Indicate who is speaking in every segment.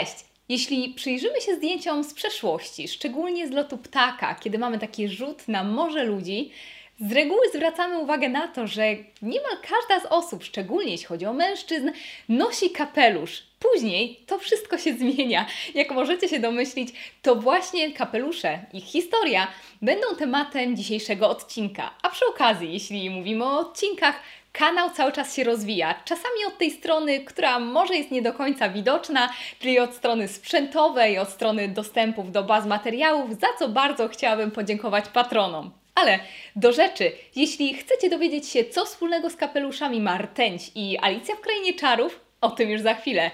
Speaker 1: Cześć! Jeśli przyjrzymy się zdjęciom z przeszłości, szczególnie z lotu ptaka, kiedy mamy taki rzut na morze ludzi, z reguły zwracamy uwagę na to, że niemal każda z osób, szczególnie jeśli chodzi o mężczyzn, nosi kapelusz. Później to wszystko się zmienia. Jak możecie się domyślić, to właśnie kapelusze, ich historia będą tematem dzisiejszego odcinka. A przy okazji, jeśli mówimy o odcinkach, Kanał cały czas się rozwija. Czasami od tej strony, która może jest nie do końca widoczna, czyli od strony sprzętowej, od strony dostępów do baz materiałów, za co bardzo chciałabym podziękować patronom. Ale do rzeczy, jeśli chcecie dowiedzieć się, co wspólnego z kapeluszami ma Rtęć i Alicja w Krainie Czarów, o tym już za chwilę.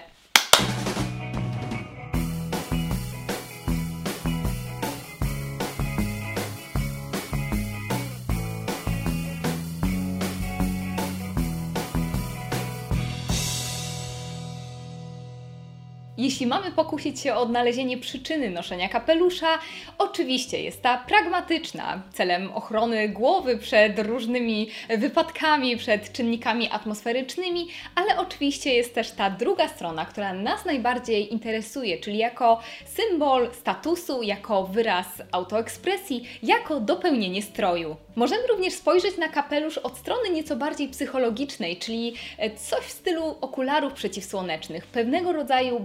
Speaker 1: Jeśli mamy pokusić się o odnalezienie przyczyny noszenia kapelusza, oczywiście jest ta pragmatyczna, celem ochrony głowy przed różnymi wypadkami, przed czynnikami atmosferycznymi, ale oczywiście jest też ta druga strona, która nas najbardziej interesuje, czyli jako symbol statusu, jako wyraz autoekspresji, jako dopełnienie stroju. Możemy również spojrzeć na kapelusz od strony nieco bardziej psychologicznej, czyli coś w stylu okularów przeciwsłonecznych, pewnego rodzaju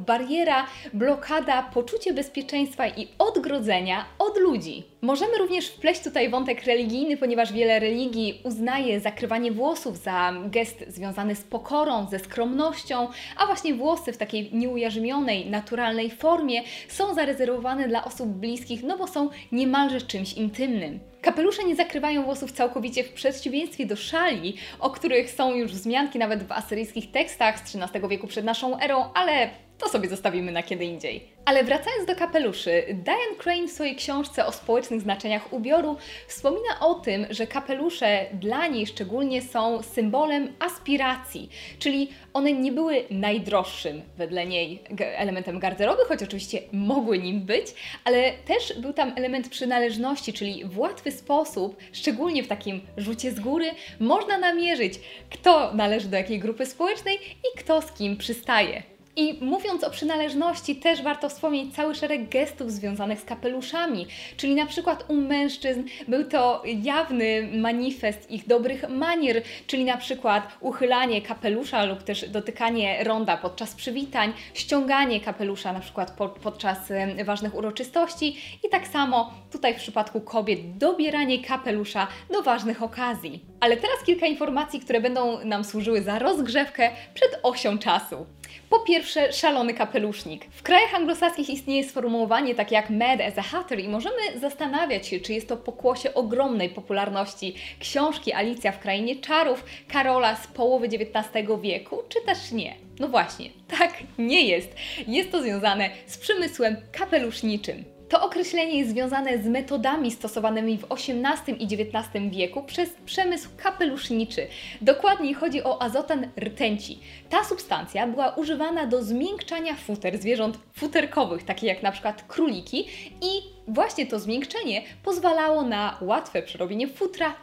Speaker 1: blokada, poczucie bezpieczeństwa i odgrodzenia od ludzi. Możemy również wpleść tutaj wątek religijny, ponieważ wiele religii uznaje zakrywanie włosów za gest związany z pokorą, ze skromnością, a właśnie włosy w takiej nieujarzmionej, naturalnej formie są zarezerwowane dla osób bliskich, no bo są niemalże czymś intymnym. Kapelusze nie zakrywają włosów całkowicie w przeciwieństwie do szali, o których są już wzmianki nawet w asyryjskich tekstach z XIII wieku przed naszą erą, ale to sobie zostawimy na kiedy indziej. Ale wracając do kapeluszy, Diane Crane w swojej książce o społecznych znaczeniach ubioru wspomina o tym, że kapelusze dla niej szczególnie są symbolem aspiracji, czyli one nie były najdroższym wedle niej elementem garderoby, choć oczywiście mogły nim być, ale też był tam element przynależności, czyli w łatwy sposób, szczególnie w takim rzucie z góry, można namierzyć, kto należy do jakiej grupy społecznej i kto z kim przystaje. I mówiąc o przynależności, też warto wspomnieć cały szereg gestów związanych z kapeluszami, czyli na przykład u mężczyzn był to jawny manifest ich dobrych manier, czyli na przykład uchylanie kapelusza lub też dotykanie ronda podczas przywitań, ściąganie kapelusza na przykład po, podczas ważnych uroczystości i tak samo tutaj w przypadku kobiet dobieranie kapelusza do ważnych okazji. Ale teraz kilka informacji, które będą nam służyły za rozgrzewkę przed osią czasu. Po pierwsze, szalony kapelusznik. W krajach anglosaskich istnieje sformułowanie takie jak mad as a hatter i możemy zastanawiać się, czy jest to pokłosie ogromnej popularności książki Alicja w Krainie Czarów Karola z połowy XIX wieku, czy też nie. No właśnie, tak nie jest. Jest to związane z przemysłem kapeluszniczym. To określenie jest związane z metodami stosowanymi w XVIII i XIX wieku przez przemysł kapeluszniczy. Dokładniej chodzi o azotan rtęci. Ta substancja była używana do zmiękczania futer zwierząt futerkowych, takich jak na przykład króliki i właśnie to zmiękczenie pozwalało na łatwe przerobienie futra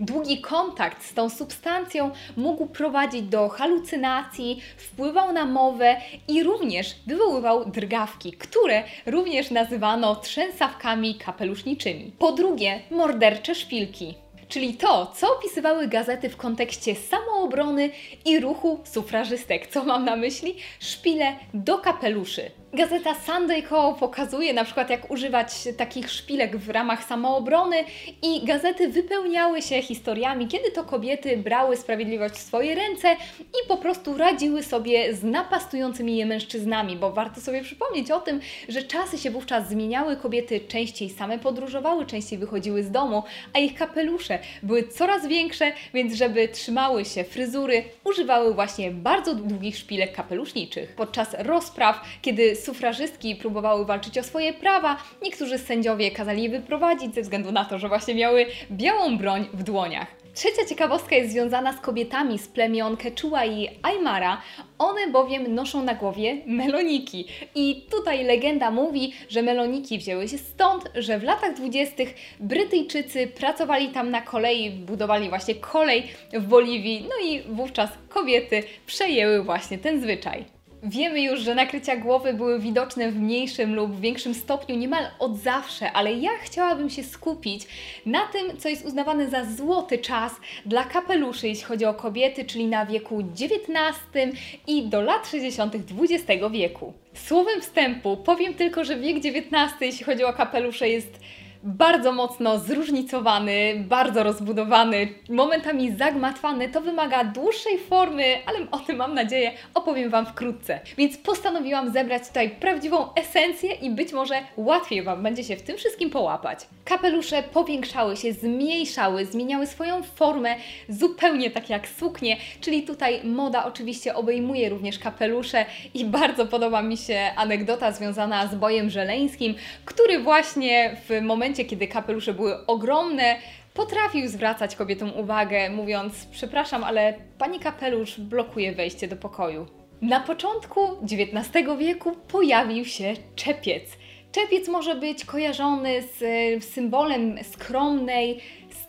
Speaker 1: Długi kontakt z tą substancją mógł prowadzić do halucynacji, wpływał na mowę i również wywoływał drgawki, które również nazywano trzęsawkami kapeluszniczymi. Po drugie, mordercze szpilki czyli to, co opisywały gazety w kontekście samoobrony i ruchu sufrażystek. Co mam na myśli? Szpile do kapeluszy. Gazeta Sunday Co pokazuje na przykład jak używać takich szpilek w ramach samoobrony i gazety wypełniały się historiami, kiedy to kobiety brały sprawiedliwość w swoje ręce i po prostu radziły sobie z napastującymi je mężczyznami, bo warto sobie przypomnieć o tym, że czasy się wówczas zmieniały, kobiety częściej same podróżowały, częściej wychodziły z domu, a ich kapelusze były coraz większe, więc żeby trzymały się fryzury, używały właśnie bardzo długich szpilek kapeluszniczych. Podczas rozpraw, kiedy sufrażystki próbowały walczyć o swoje prawa, niektórzy sędziowie kazali je wyprowadzić ze względu na to, że właśnie miały białą broń w dłoniach. Trzecia ciekawostka jest związana z kobietami z plemion Quechua i Aymara. One bowiem noszą na głowie meloniki. I tutaj legenda mówi, że meloniki wzięły się stąd, że w latach dwudziestych Brytyjczycy pracowali tam na kolei, budowali właśnie kolej w Boliwii, no i wówczas kobiety przejęły właśnie ten zwyczaj. Wiemy już, że nakrycia głowy były widoczne w mniejszym lub większym stopniu niemal od zawsze, ale ja chciałabym się skupić na tym, co jest uznawane za złoty czas dla kapeluszy, jeśli chodzi o kobiety, czyli na wieku XIX i do lat 60. XX wieku. Słowem wstępu powiem tylko, że wiek XIX, jeśli chodzi o kapelusze, jest bardzo mocno zróżnicowany, bardzo rozbudowany, momentami zagmatwany, to wymaga dłuższej formy, ale o tym mam nadzieję opowiem Wam wkrótce. Więc postanowiłam zebrać tutaj prawdziwą esencję i być może łatwiej Wam będzie się w tym wszystkim połapać. Kapelusze powiększały się, zmniejszały, zmieniały swoją formę zupełnie tak jak suknie, czyli tutaj moda oczywiście obejmuje również kapelusze i bardzo podoba mi się anegdota związana z bojem żeleńskim, który właśnie w momencie momencie, kiedy kapelusze były ogromne, potrafił zwracać kobietom uwagę, mówiąc: Przepraszam, ale pani kapelusz blokuje wejście do pokoju. Na początku XIX wieku pojawił się czepiec. Czepiec może być kojarzony z e, symbolem skromnej,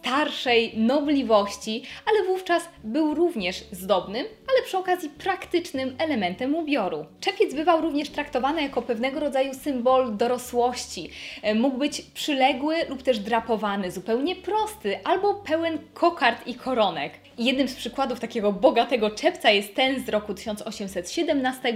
Speaker 1: starszej nobliwości, ale wówczas był również zdobnym, ale przy okazji praktycznym elementem ubioru. Czepiec bywał również traktowany jako pewnego rodzaju symbol dorosłości. E, mógł być przyległy lub też drapowany, zupełnie prosty albo pełen kokard i koronek. Jednym z przykładów takiego bogatego czepca jest ten z roku 1817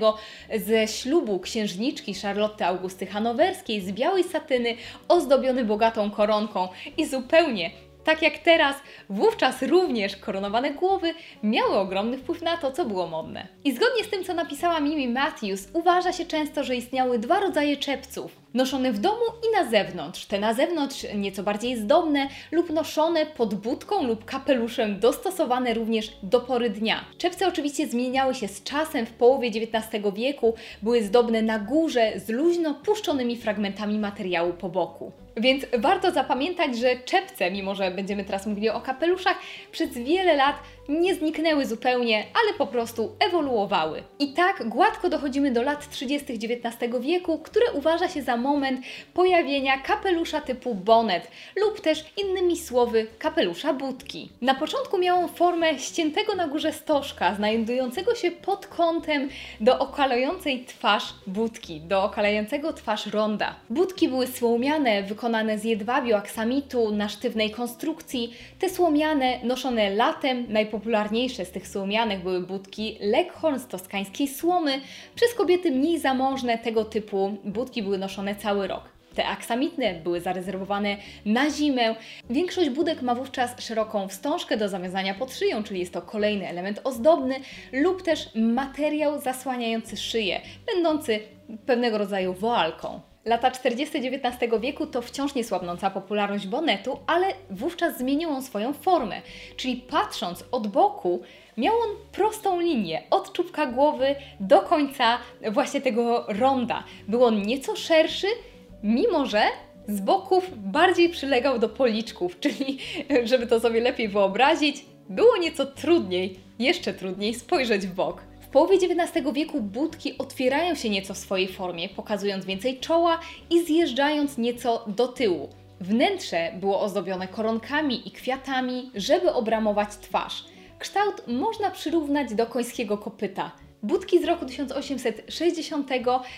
Speaker 1: ze ślubu księżniczki Charlotte Augusty Hanowerskiej z białej satyny, ozdobiony bogatą koronką i zupełnie tak jak teraz, wówczas również koronowane głowy miały ogromny wpływ na to, co było modne. I zgodnie z tym, co napisała Mimi Matthews, uważa się często, że istniały dwa rodzaje czepców noszone w domu i na zewnątrz. Te na zewnątrz nieco bardziej zdobne lub noszone pod budką lub kapeluszem, dostosowane również do pory dnia. Czepce oczywiście zmieniały się z czasem. W połowie XIX wieku były zdobne na górze z luźno puszczonymi fragmentami materiału po boku. Więc warto zapamiętać, że czepce, mimo że będziemy teraz mówili o kapeluszach, przez wiele lat nie zniknęły zupełnie, ale po prostu ewoluowały. I tak gładko dochodzimy do lat 30. XIX wieku, które uważa się za moment pojawienia kapelusza typu bonnet lub też innymi słowy kapelusza budki. Na początku miał on formę ściętego na górze stożka, znajdującego się pod kątem do okalającej twarz budki, do okalającego twarz ronda. Budki były słomiane, wykonane z jedwabiu aksamitu na sztywnej konstrukcji. Te słomiane noszone latem, Najpopularniejsze z tych słomianych były budki Leghorn z toskańskiej słomy. Przez kobiety mniej zamożne tego typu budki były noszone cały rok. Te aksamitne były zarezerwowane na zimę. Większość budek ma wówczas szeroką wstążkę do zawiązania pod szyją, czyli jest to kolejny element ozdobny lub też materiał zasłaniający szyję, będący pewnego rodzaju woalką. Lata 40. XIX wieku to wciąż niesłabnąca popularność bonetu, ale wówczas zmienił on swoją formę. Czyli patrząc od boku, miał on prostą linię od czubka głowy do końca właśnie tego ronda. Był on nieco szerszy, mimo że z boków bardziej przylegał do policzków, czyli żeby to sobie lepiej wyobrazić, było nieco trudniej, jeszcze trudniej spojrzeć w bok. W połowie XIX wieku budki otwierają się nieco w swojej formie, pokazując więcej czoła i zjeżdżając nieco do tyłu. Wnętrze było ozdobione koronkami i kwiatami, żeby obramować twarz. Kształt można przyrównać do końskiego kopyta. Budki z roku 1860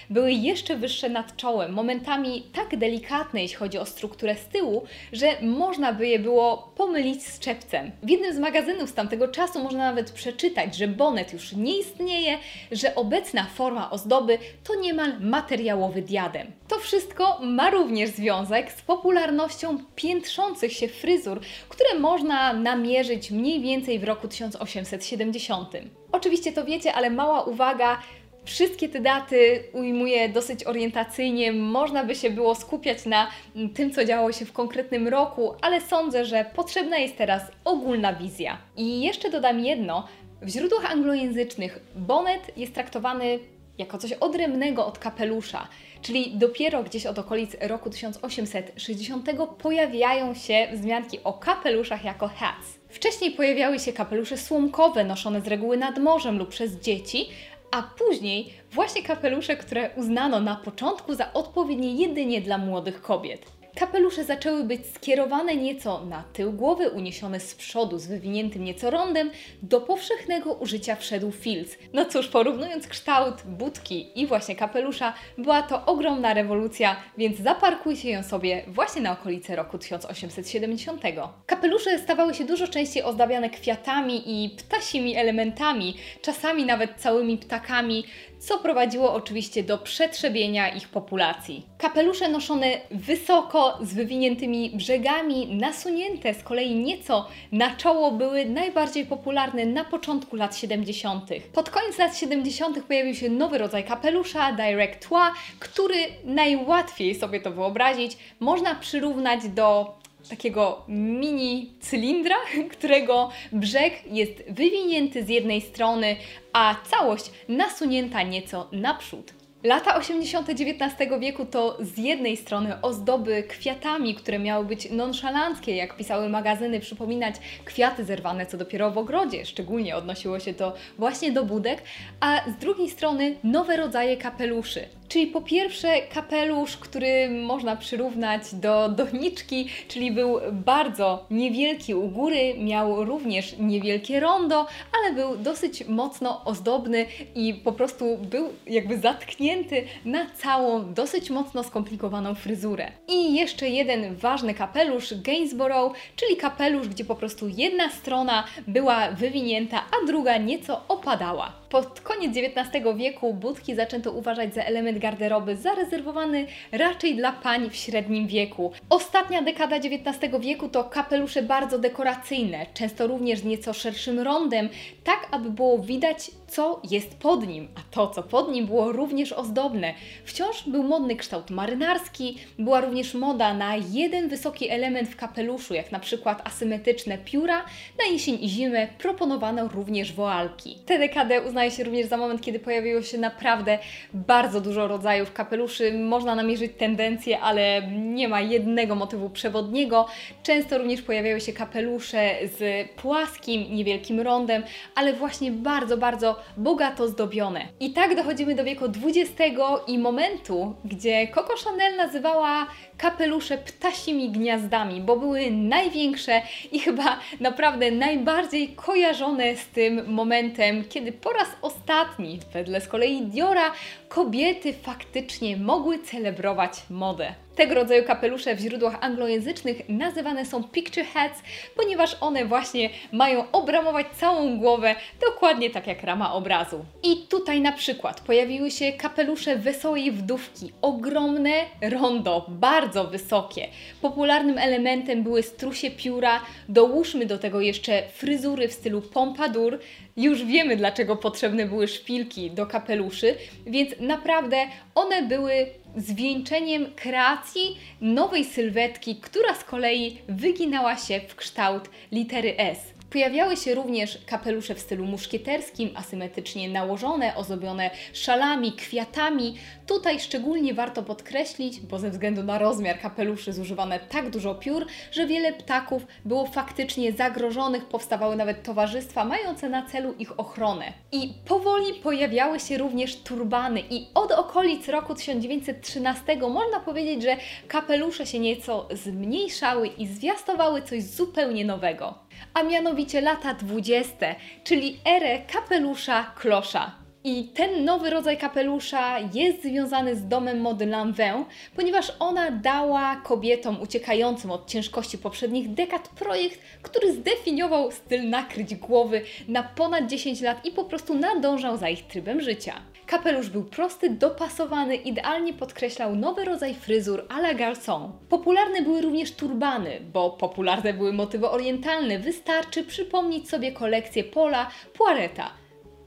Speaker 1: były jeszcze wyższe nad czołem, momentami tak delikatne, jeśli chodzi o strukturę z tyłu, że można by je było pomylić z czepcem. W jednym z magazynów z tamtego czasu można nawet przeczytać, że bonet już nie istnieje, że obecna forma ozdoby to niemal materiałowy diadem. To wszystko ma również związek z popularnością piętrzących się fryzur, które można namierzyć mniej więcej w roku 1870. Oczywiście to wiecie, ale mała uwaga. Wszystkie te daty ujmuję dosyć orientacyjnie. Można by się było skupiać na tym, co działo się w konkretnym roku, ale sądzę, że potrzebna jest teraz ogólna wizja. I jeszcze dodam jedno. W źródłach anglojęzycznych bonnet jest traktowany jako coś odrębnego od kapelusza, czyli dopiero gdzieś od okolic roku 1860 pojawiają się wzmianki o kapeluszach jako hats. Wcześniej pojawiały się kapelusze słomkowe noszone z reguły nad morzem lub przez dzieci, a później właśnie kapelusze, które uznano na początku za odpowiednie jedynie dla młodych kobiet. Kapelusze zaczęły być skierowane nieco na tył głowy, uniesione z przodu z wywiniętym nieco rondem, do powszechnego użycia wszedł filc. No cóż, porównując kształt budki i właśnie kapelusza, była to ogromna rewolucja, więc zaparkujcie ją sobie właśnie na okolice roku 1870. Kapelusze stawały się dużo częściej ozdabiane kwiatami i ptasimi elementami, czasami nawet całymi ptakami, co prowadziło oczywiście do przetrzebienia ich populacji. Kapelusze noszone wysoko, z wywiniętymi brzegami, nasunięte z kolei nieco na czoło, były najbardziej popularne na początku lat 70. Pod koniec lat 70. pojawił się nowy rodzaj kapelusza, Direct Toit, który najłatwiej sobie to wyobrazić można przyrównać do takiego mini cylindra, którego brzeg jest wywinięty z jednej strony, a całość nasunięta nieco naprzód. Lata 80. XIX wieku to z jednej strony ozdoby kwiatami, które miały być nonszalanckie, jak pisały magazyny, przypominać kwiaty zerwane, co dopiero w ogrodzie, szczególnie odnosiło się to właśnie do budek, a z drugiej strony nowe rodzaje kapeluszy. Czyli po pierwsze kapelusz, który można przyrównać do doniczki, czyli był bardzo niewielki u góry, miał również niewielkie rondo, ale był dosyć mocno ozdobny i po prostu był jakby zatknięty na całą, dosyć mocno skomplikowaną fryzurę. I jeszcze jeden ważny kapelusz, Gainsborough, czyli kapelusz, gdzie po prostu jedna strona była wywinięta, a druga nieco opadała. Pod koniec XIX wieku budki zaczęto uważać za element garderoby zarezerwowany raczej dla pań w średnim wieku. Ostatnia dekada XIX wieku to kapelusze bardzo dekoracyjne, często również z nieco szerszym rondem, tak aby było widać co jest pod nim, a to, co pod nim było również ozdobne. Wciąż był modny kształt marynarski, była również moda na jeden wysoki element w kapeluszu, jak na przykład asymetryczne pióra. Na jesień i zimę proponowano również woalki. Tę dekadę uznaje się również za moment, kiedy pojawiło się naprawdę bardzo dużo rodzajów kapeluszy. Można namierzyć tendencje, ale nie ma jednego motywu przewodniego. Często również pojawiały się kapelusze z płaskim, niewielkim rondem, ale właśnie bardzo, bardzo bogato zdobione. I tak dochodzimy do wieku XX i momentu, gdzie Coco Chanel nazywała kapelusze ptasimi gniazdami, bo były największe i chyba naprawdę najbardziej kojarzone z tym momentem, kiedy po raz ostatni, wedle z kolei Diora, kobiety faktycznie mogły celebrować modę. Tego rodzaju kapelusze w źródłach anglojęzycznych nazywane są picture hats, ponieważ one właśnie mają obramować całą głowę dokładnie tak jak rama obrazu. I tutaj na przykład pojawiły się kapelusze wesołej wdówki, ogromne rondo, bardzo wysokie. Popularnym elementem były strusie pióra, dołóżmy do tego jeszcze fryzury w stylu pompadour. Już wiemy dlaczego potrzebne były szpilki do kapeluszy, więc naprawdę one były zwieńczeniem kreacji nowej sylwetki, która z kolei wyginała się w kształt litery S. Pojawiały się również kapelusze w stylu muszkieterskim, asymetrycznie nałożone, ozdobione szalami, kwiatami. Tutaj szczególnie warto podkreślić, bo ze względu na rozmiar kapeluszy zużywano tak dużo piór, że wiele ptaków było faktycznie zagrożonych, powstawały nawet towarzystwa mające na celu ich ochronę. I powoli pojawiały się również turbany i od okolic roku 1913 można powiedzieć, że kapelusze się nieco zmniejszały i zwiastowały coś zupełnie nowego a mianowicie lata 20, czyli erę kapelusza klosza. I ten nowy rodzaj kapelusza jest związany z domem mody Lanvin, ponieważ ona dała kobietom uciekającym od ciężkości poprzednich dekad projekt, który zdefiniował styl nakryć głowy na ponad 10 lat i po prostu nadążał za ich trybem życia. Kapelusz był prosty, dopasowany, idealnie podkreślał nowy rodzaj fryzur à la garçon. Popularne były również turbany, bo popularne były motywy orientalne. Wystarczy przypomnieć sobie kolekcję Pola Poireta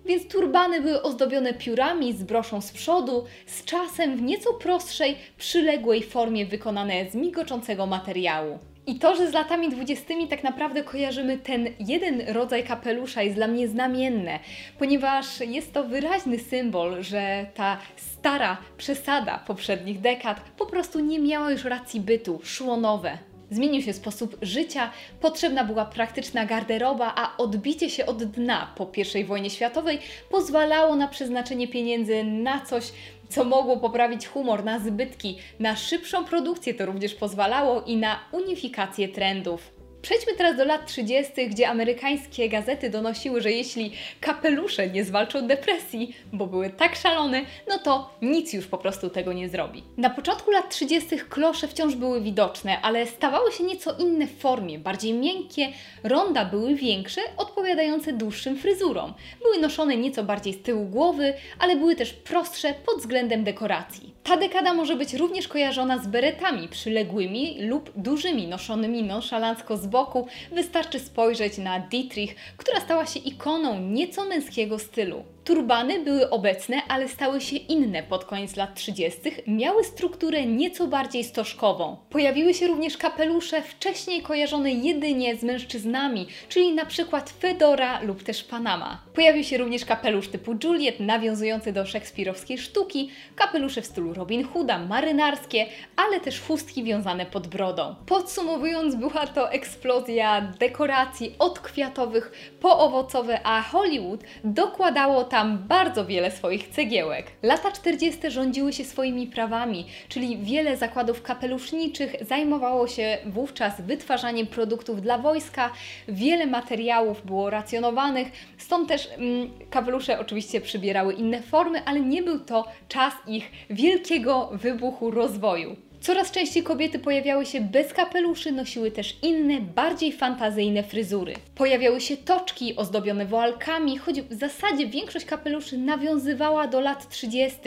Speaker 1: więc turbany były ozdobione piórami z broszą z przodu, z czasem w nieco prostszej, przyległej formie wykonane z migoczącego materiału. I to, że z latami dwudziestymi tak naprawdę kojarzymy ten jeden rodzaj kapelusza jest dla mnie znamienne, ponieważ jest to wyraźny symbol, że ta stara przesada poprzednich dekad po prostu nie miała już racji bytu, szło nowe. Zmienił się sposób życia, potrzebna była praktyczna garderoba, a odbicie się od dna po I wojnie światowej pozwalało na przeznaczenie pieniędzy na coś co mogło poprawić humor na zbytki, na szybszą produkcję to również pozwalało i na unifikację trendów. Przejdźmy teraz do lat 30., gdzie amerykańskie gazety donosiły, że jeśli kapelusze nie zwalczą depresji, bo były tak szalone, no to nic już po prostu tego nie zrobi. Na początku lat 30. klosze wciąż były widoczne, ale stawały się nieco inne w formie, bardziej miękkie, ronda były większe, odpowiadające dłuższym fryzurom. Były noszone nieco bardziej z tyłu głowy, ale były też prostsze pod względem dekoracji. Ta dekada może być również kojarzona z beretami przyległymi lub dużymi, noszonymi nonszalancko z boku. Wystarczy spojrzeć na Dietrich, która stała się ikoną nieco męskiego stylu. Turbany były obecne, ale stały się inne pod koniec lat 30. Miały strukturę nieco bardziej stożkową. Pojawiły się również kapelusze wcześniej kojarzone jedynie z mężczyznami, czyli na przykład fedora lub też panama. Pojawił się również kapelusz typu Juliet, nawiązujący do szekspirowskiej sztuki, kapelusze w stylu Robin Hooda, marynarskie, ale też chustki wiązane pod brodą. Podsumowując, była to eksplozja dekoracji od kwiatowych po owocowe, a Hollywood dokładało tam bardzo wiele swoich cegiełek. Lata 40. rządziły się swoimi prawami, czyli wiele zakładów kapeluszniczych zajmowało się wówczas wytwarzaniem produktów dla wojska, wiele materiałów było racjonowanych, stąd też mm, kapelusze oczywiście przybierały inne formy, ale nie był to czas ich wielkiego wybuchu rozwoju. Coraz częściej kobiety pojawiały się bez kapeluszy, nosiły też inne, bardziej fantazyjne fryzury. Pojawiały się toczki ozdobione woalkami, choć w zasadzie większość kapeluszy nawiązywała do lat 30.,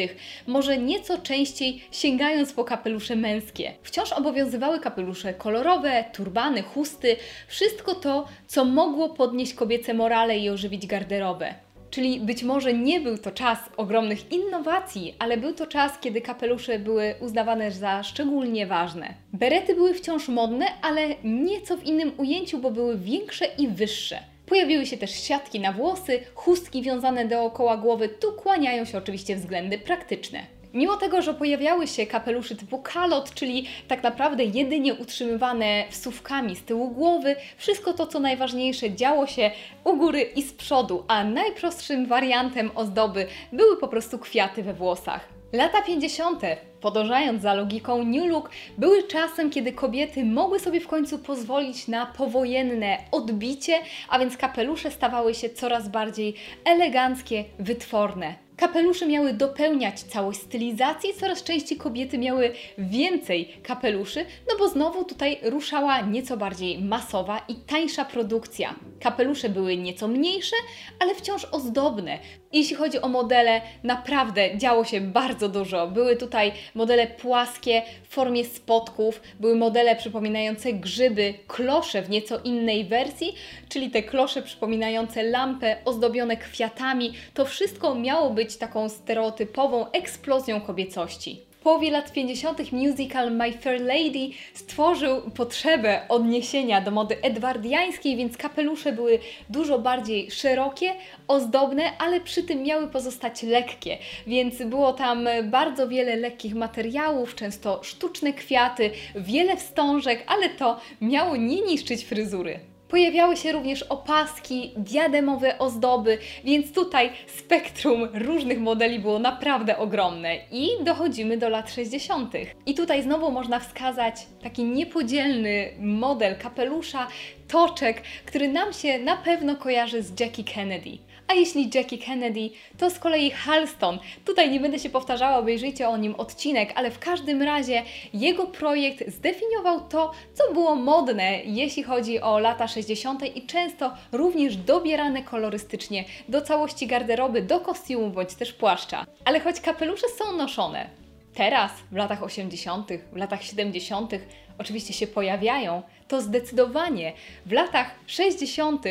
Speaker 1: może nieco częściej sięgając po kapelusze męskie. Wciąż obowiązywały kapelusze kolorowe, turbany, chusty, wszystko to, co mogło podnieść kobiece morale i ożywić garderobę. Czyli być może nie był to czas ogromnych innowacji, ale był to czas, kiedy kapelusze były uznawane za szczególnie ważne. Berety były wciąż modne, ale nieco w innym ujęciu, bo były większe i wyższe. Pojawiły się też siatki na włosy, chustki wiązane dookoła głowy, tu kłaniają się oczywiście względy praktyczne. Mimo tego, że pojawiały się kapeluszy typu kalot, czyli tak naprawdę jedynie utrzymywane wsówkami z tyłu głowy, wszystko to, co najważniejsze, działo się u góry i z przodu, a najprostszym wariantem ozdoby były po prostu kwiaty we włosach. Lata 50., podążając za logiką New Look, były czasem, kiedy kobiety mogły sobie w końcu pozwolić na powojenne odbicie, a więc kapelusze stawały się coraz bardziej eleganckie, wytworne. Kapelusze miały dopełniać całość stylizacji, coraz częściej kobiety miały więcej kapeluszy, no bo znowu tutaj ruszała nieco bardziej masowa i tańsza produkcja. Kapelusze były nieco mniejsze, ale wciąż ozdobne. Jeśli chodzi o modele, naprawdę działo się bardzo dużo. Były tutaj modele płaskie w formie spotków, były modele przypominające grzyby, klosze w nieco innej wersji, czyli te klosze przypominające lampę ozdobione kwiatami. To wszystko miało być taką stereotypową eksplozją kobiecości połowie lat 50. musical My Fair Lady stworzył potrzebę odniesienia do mody edwardiańskiej, więc kapelusze były dużo bardziej szerokie, ozdobne, ale przy tym miały pozostać lekkie, więc było tam bardzo wiele lekkich materiałów, często sztuczne kwiaty, wiele wstążek, ale to miało nie niszczyć fryzury. Pojawiały się również opaski, diademowe ozdoby, więc tutaj spektrum różnych modeli było naprawdę ogromne. I dochodzimy do lat 60. I tutaj znowu można wskazać taki niepodzielny model kapelusza, toczek, który nam się na pewno kojarzy z Jackie Kennedy. A jeśli Jackie Kennedy, to z kolei Halston. Tutaj nie będę się powtarzała, obejrzyjcie o nim odcinek, ale w każdym razie jego projekt zdefiniował to, co było modne, jeśli chodzi o lata 60. i często również dobierane kolorystycznie do całości garderoby, do kostiumu bądź też płaszcza. Ale choć kapelusze są noszone, teraz, w latach 80., w latach 70., oczywiście się pojawiają, to zdecydowanie w latach 60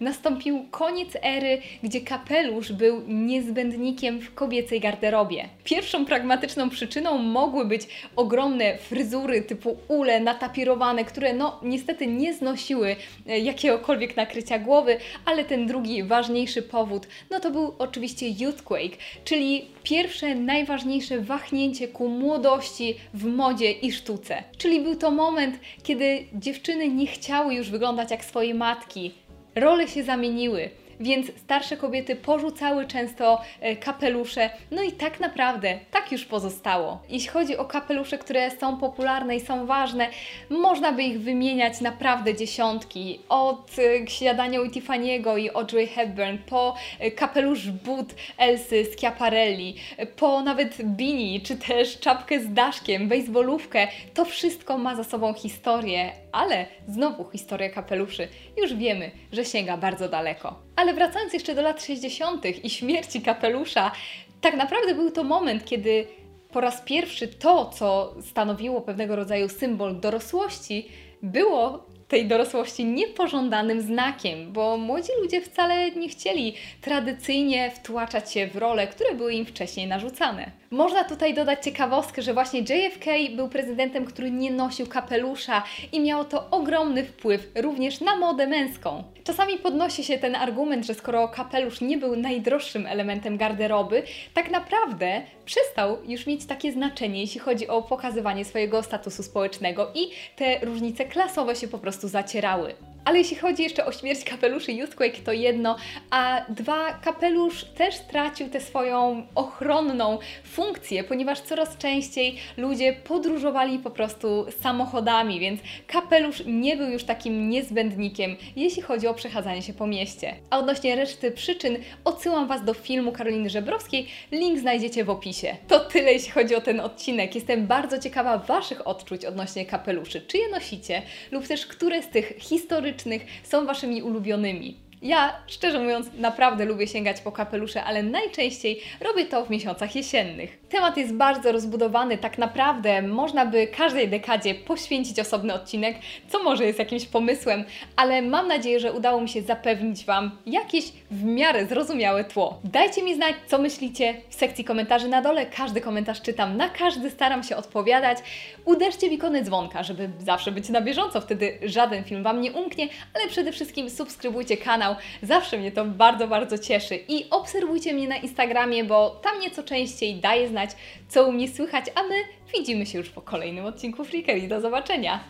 Speaker 1: nastąpił koniec ery, gdzie kapelusz był niezbędnikiem w kobiecej garderobie. Pierwszą pragmatyczną przyczyną mogły być ogromne fryzury typu ule natapirowane, które no niestety nie znosiły e, jakiegokolwiek nakrycia głowy, ale ten drugi ważniejszy powód, no to był oczywiście youthquake, czyli pierwsze najważniejsze wahnięcie ku młodości w modzie i sztuce. Czyli był to moment, kiedy dziewczyny nie chciały już wyglądać jak swoje matki, Role się zamieniły. Więc starsze kobiety porzucały często e, kapelusze. No i tak naprawdę tak już pozostało. Jeśli chodzi o kapelusze, które są popularne i są ważne, można by ich wymieniać naprawdę dziesiątki. Od e, śniadania u Tiffany'ego i Audrey Hepburn, po e, kapelusz but Elsy Schiaparelli, po nawet beanie, czy też czapkę z daszkiem, baseballówkę. To wszystko ma za sobą historię, ale znowu historia kapeluszy. Już wiemy, że sięga bardzo daleko. Ale wracając jeszcze do lat 60. i śmierci kapelusza, tak naprawdę był to moment, kiedy po raz pierwszy to, co stanowiło pewnego rodzaju symbol dorosłości, było tej dorosłości niepożądanym znakiem, bo młodzi ludzie wcale nie chcieli tradycyjnie wtłaczać się w role, które były im wcześniej narzucane. Można tutaj dodać ciekawostkę, że właśnie JFK był prezydentem, który nie nosił kapelusza i miało to ogromny wpływ również na modę męską. Czasami podnosi się ten argument, że skoro kapelusz nie był najdroższym elementem garderoby, tak naprawdę przestał już mieć takie znaczenie, jeśli chodzi o pokazywanie swojego statusu społecznego i te różnice klasowe się po prostu zacierały. Ale jeśli chodzi jeszcze o śmierć kapeluszy Youthquake, to jedno, a dwa, kapelusz też stracił tę swoją ochronną funkcję, ponieważ coraz częściej ludzie podróżowali po prostu samochodami, więc kapelusz nie był już takim niezbędnikiem, jeśli chodzi o przechadzanie się po mieście. A odnośnie reszty przyczyn, odsyłam Was do filmu Karoliny Żebrowskiej, link znajdziecie w opisie. To tyle, jeśli chodzi o ten odcinek. Jestem bardzo ciekawa Waszych odczuć odnośnie kapeluszy. Czy je nosicie, lub też które z tych historycznych są Waszymi ulubionymi. Ja, szczerze mówiąc, naprawdę lubię sięgać po kapelusze, ale najczęściej robię to w miesiącach jesiennych. Temat jest bardzo rozbudowany, tak naprawdę można by każdej dekadzie poświęcić osobny odcinek, co może jest jakimś pomysłem, ale mam nadzieję, że udało mi się zapewnić Wam jakieś w miarę zrozumiałe tło. Dajcie mi znać, co myślicie w sekcji komentarzy na dole. Każdy komentarz czytam, na każdy staram się odpowiadać. Uderzcie w ikonę dzwonka, żeby zawsze być na bieżąco, wtedy żaden film Wam nie umknie, ale przede wszystkim subskrybujcie kanał, zawsze mnie to bardzo, bardzo cieszy. I obserwujcie mnie na Instagramie, bo tam nieco częściej daję znać, co u mnie słychać, a my widzimy się już po kolejnym odcinku Freakery. Do zobaczenia!